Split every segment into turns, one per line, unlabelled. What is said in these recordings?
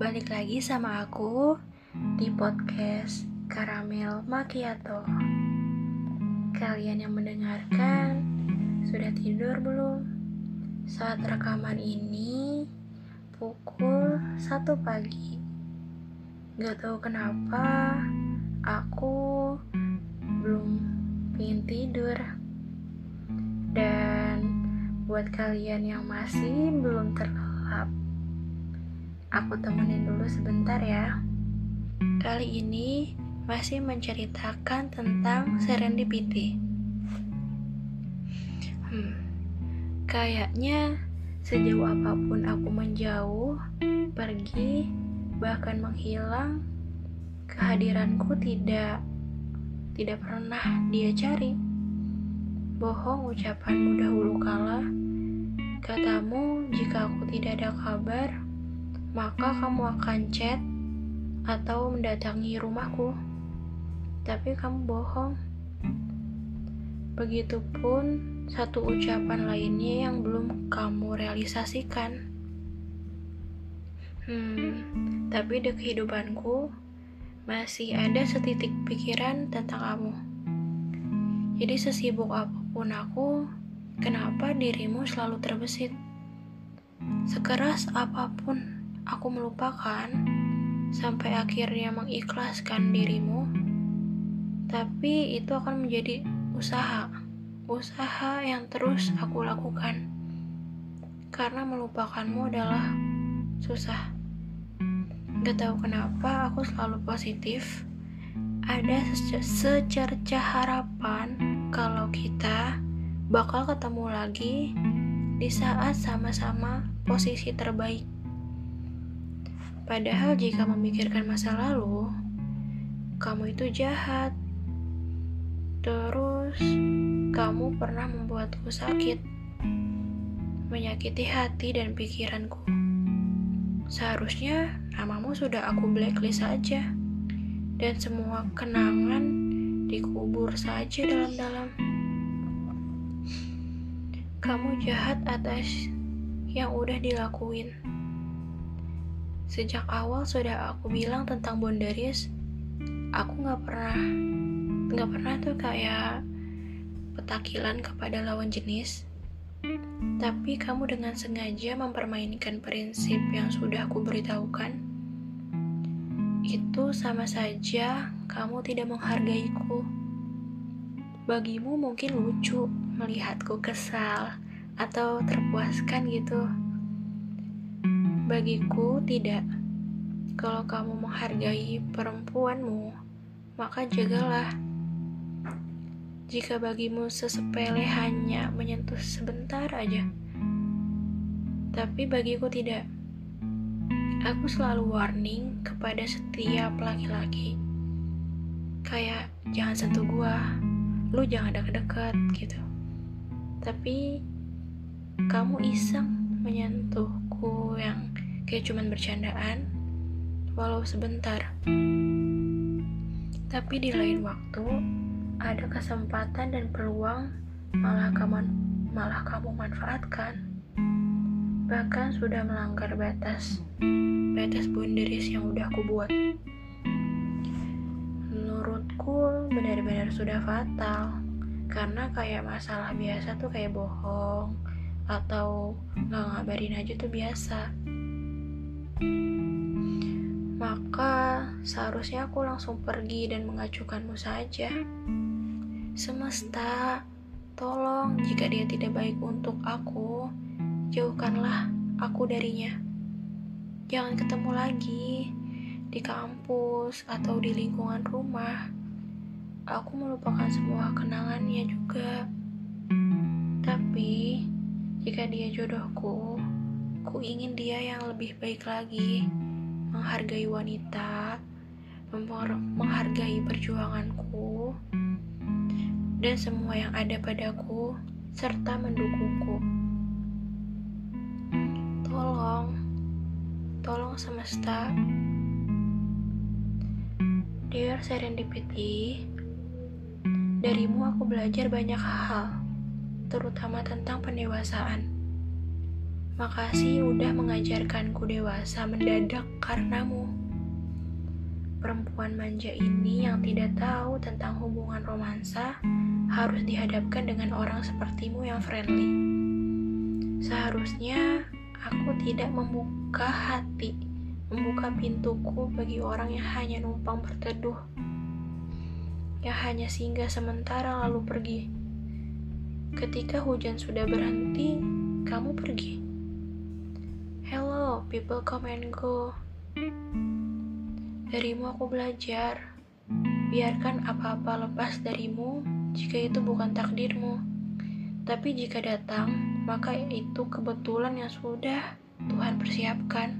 balik lagi sama aku di podcast Karamel Macchiato. Kalian yang mendengarkan sudah tidur belum? Saat rekaman ini pukul 1 pagi. Gak tahu kenapa aku belum ingin tidur. Dan buat kalian yang masih belum terlelap, aku temenin dulu sebentar ya. Kali ini masih menceritakan tentang serendipity. Hmm, kayaknya sejauh apa pun aku menjauh, pergi, bahkan menghilang, kehadiranku tidak tidak pernah dia cari. Bohong ucapanmu dahulu kala, katamu jika aku tidak ada kabar, maka kamu akan chat atau mendatangi rumahku. Tapi kamu bohong. Begitupun satu ucapan lainnya yang belum kamu realisasikan. Hmm, tapi di kehidupanku masih ada setitik pikiran tentang kamu. Jadi sesibuk apa pun aku, kenapa dirimu selalu terbesit? Sekeras apa pun aku melupakan, sampai akhirnya mengikhlaskan dirimu, tapi itu akan menjadi usaha, usaha yang terus aku lakukan. Karena melupakanmu adalah susah. Gak tahu kenapa aku selalu positif ada secerca harapan kalau kita bakal ketemu lagi di saat sama-sama posisi terbaik. Padahal jika memikirkan masa lalu, kamu itu jahat. Terus, kamu pernah membuatku sakit, menyakiti hati dan pikiranku. Seharusnya namamu sudah aku blacklist saja dan semua kenangan dikubur saja dalam-dalam. Kamu jahat atas yang udah dilakuin. Sejak awal sudah aku bilang tentang bondaris, aku nggak pernah nggak pernah tuh kayak petakilan kepada lawan jenis. Tapi kamu dengan sengaja mempermainkan prinsip yang sudah aku beritahukan itu sama saja kamu tidak menghargaiku. Bagimu mungkin lucu melihatku kesal atau terpuaskan gitu. Bagiku tidak. Kalau kamu menghargai perempuanmu, maka jagalah. Jika bagimu sesepele hanya menyentuh sebentar aja, tapi bagiku tidak. Aku selalu warning kepada setiap laki-laki. Kayak jangan sentuh gua, lu jangan deket-deket gitu. Tapi kamu iseng menyentuhku kayak cuman bercandaan, walau sebentar. Tapi di lain waktu ada kesempatan dan peluang malah kamu malah kamu manfaatkan. Bahkan sudah melanggar batas batas boundaries yang udah aku buat. Menurutku benar-benar sudah fatal. Karena kayak masalah biasa tuh kayak bohong atau nggak ngabarin aja tuh biasa maka seharusnya aku langsung pergi dan mengacukanmu saja semesta tolong jika dia tidak baik untuk aku jauhkanlah aku darinya. Jangan ketemu lagi di kampus atau di lingkungan rumah. Aku melupakan semua kenangannya juga. Tapi, jika dia jodohku, ku ingin dia yang lebih baik lagi, menghargai wanita, menghargai perjuanganku, dan semua yang ada padaku, serta mendukungku. Tolong, tolong semesta. Dear Serendipity, darimu aku belajar banyak hal, terutama tentang pendewasaan. Makasih udah mengajarkanku dewasa mendadak karenamu. Perempuan manja ini yang tidak tahu tentang hubungan romansa harus dihadapkan dengan orang sepertimu yang friendly. Seharusnya aku tidak membuka hati, membuka pintuku bagi orang yang hanya numpang berteduh, yang hanya singgah sementara lalu pergi. Ketika hujan sudah berhenti, kamu pergi. People come and go. Darimu aku belajar. Biarkan apa-apa lepas darimu jika itu bukan takdirmu. Tapi jika datang, maka itu kebetulan yang sudah Tuhan persiapkan.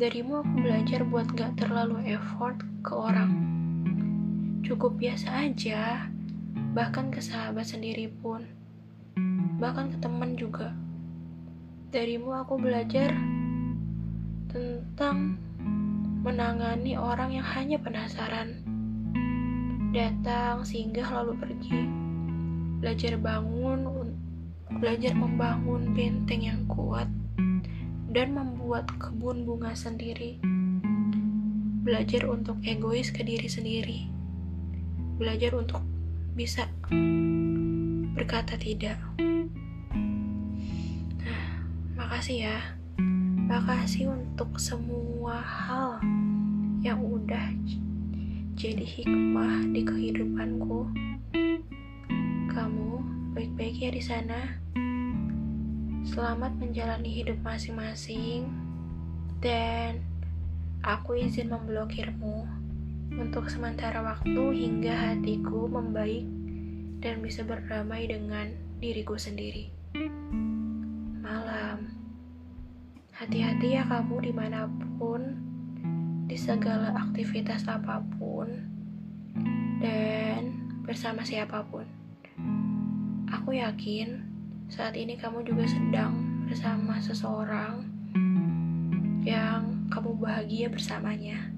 Darimu aku belajar buat gak terlalu effort ke orang. Cukup biasa aja, bahkan ke sahabat sendiri pun. Bahkan ke teman juga. Darimu aku belajar tentang menangani orang yang hanya penasaran. Datang, singgah, lalu pergi. Belajar bangun, belajar membangun benteng yang kuat, dan membuat kebun bunga sendiri. Belajar untuk egois ke diri sendiri. Belajar untuk bisa berkata tidak. Makasih ya. Makasih untuk semua hal yang udah jadi hikmah di kehidupanku. Kamu baik-baik ya di sana. Selamat menjalani hidup masing-masing. Dan aku izin memblokirmu untuk sementara waktu hingga hatiku membaik dan bisa berdamai dengan diriku sendiri. Hati-hati ya kamu di mana pun, di segala aktivitas apa pun, dan bersama siapa pun. Aku yakin saat ini kamu juga sedang bersama seseorang yang kamu bahagia bersamanya.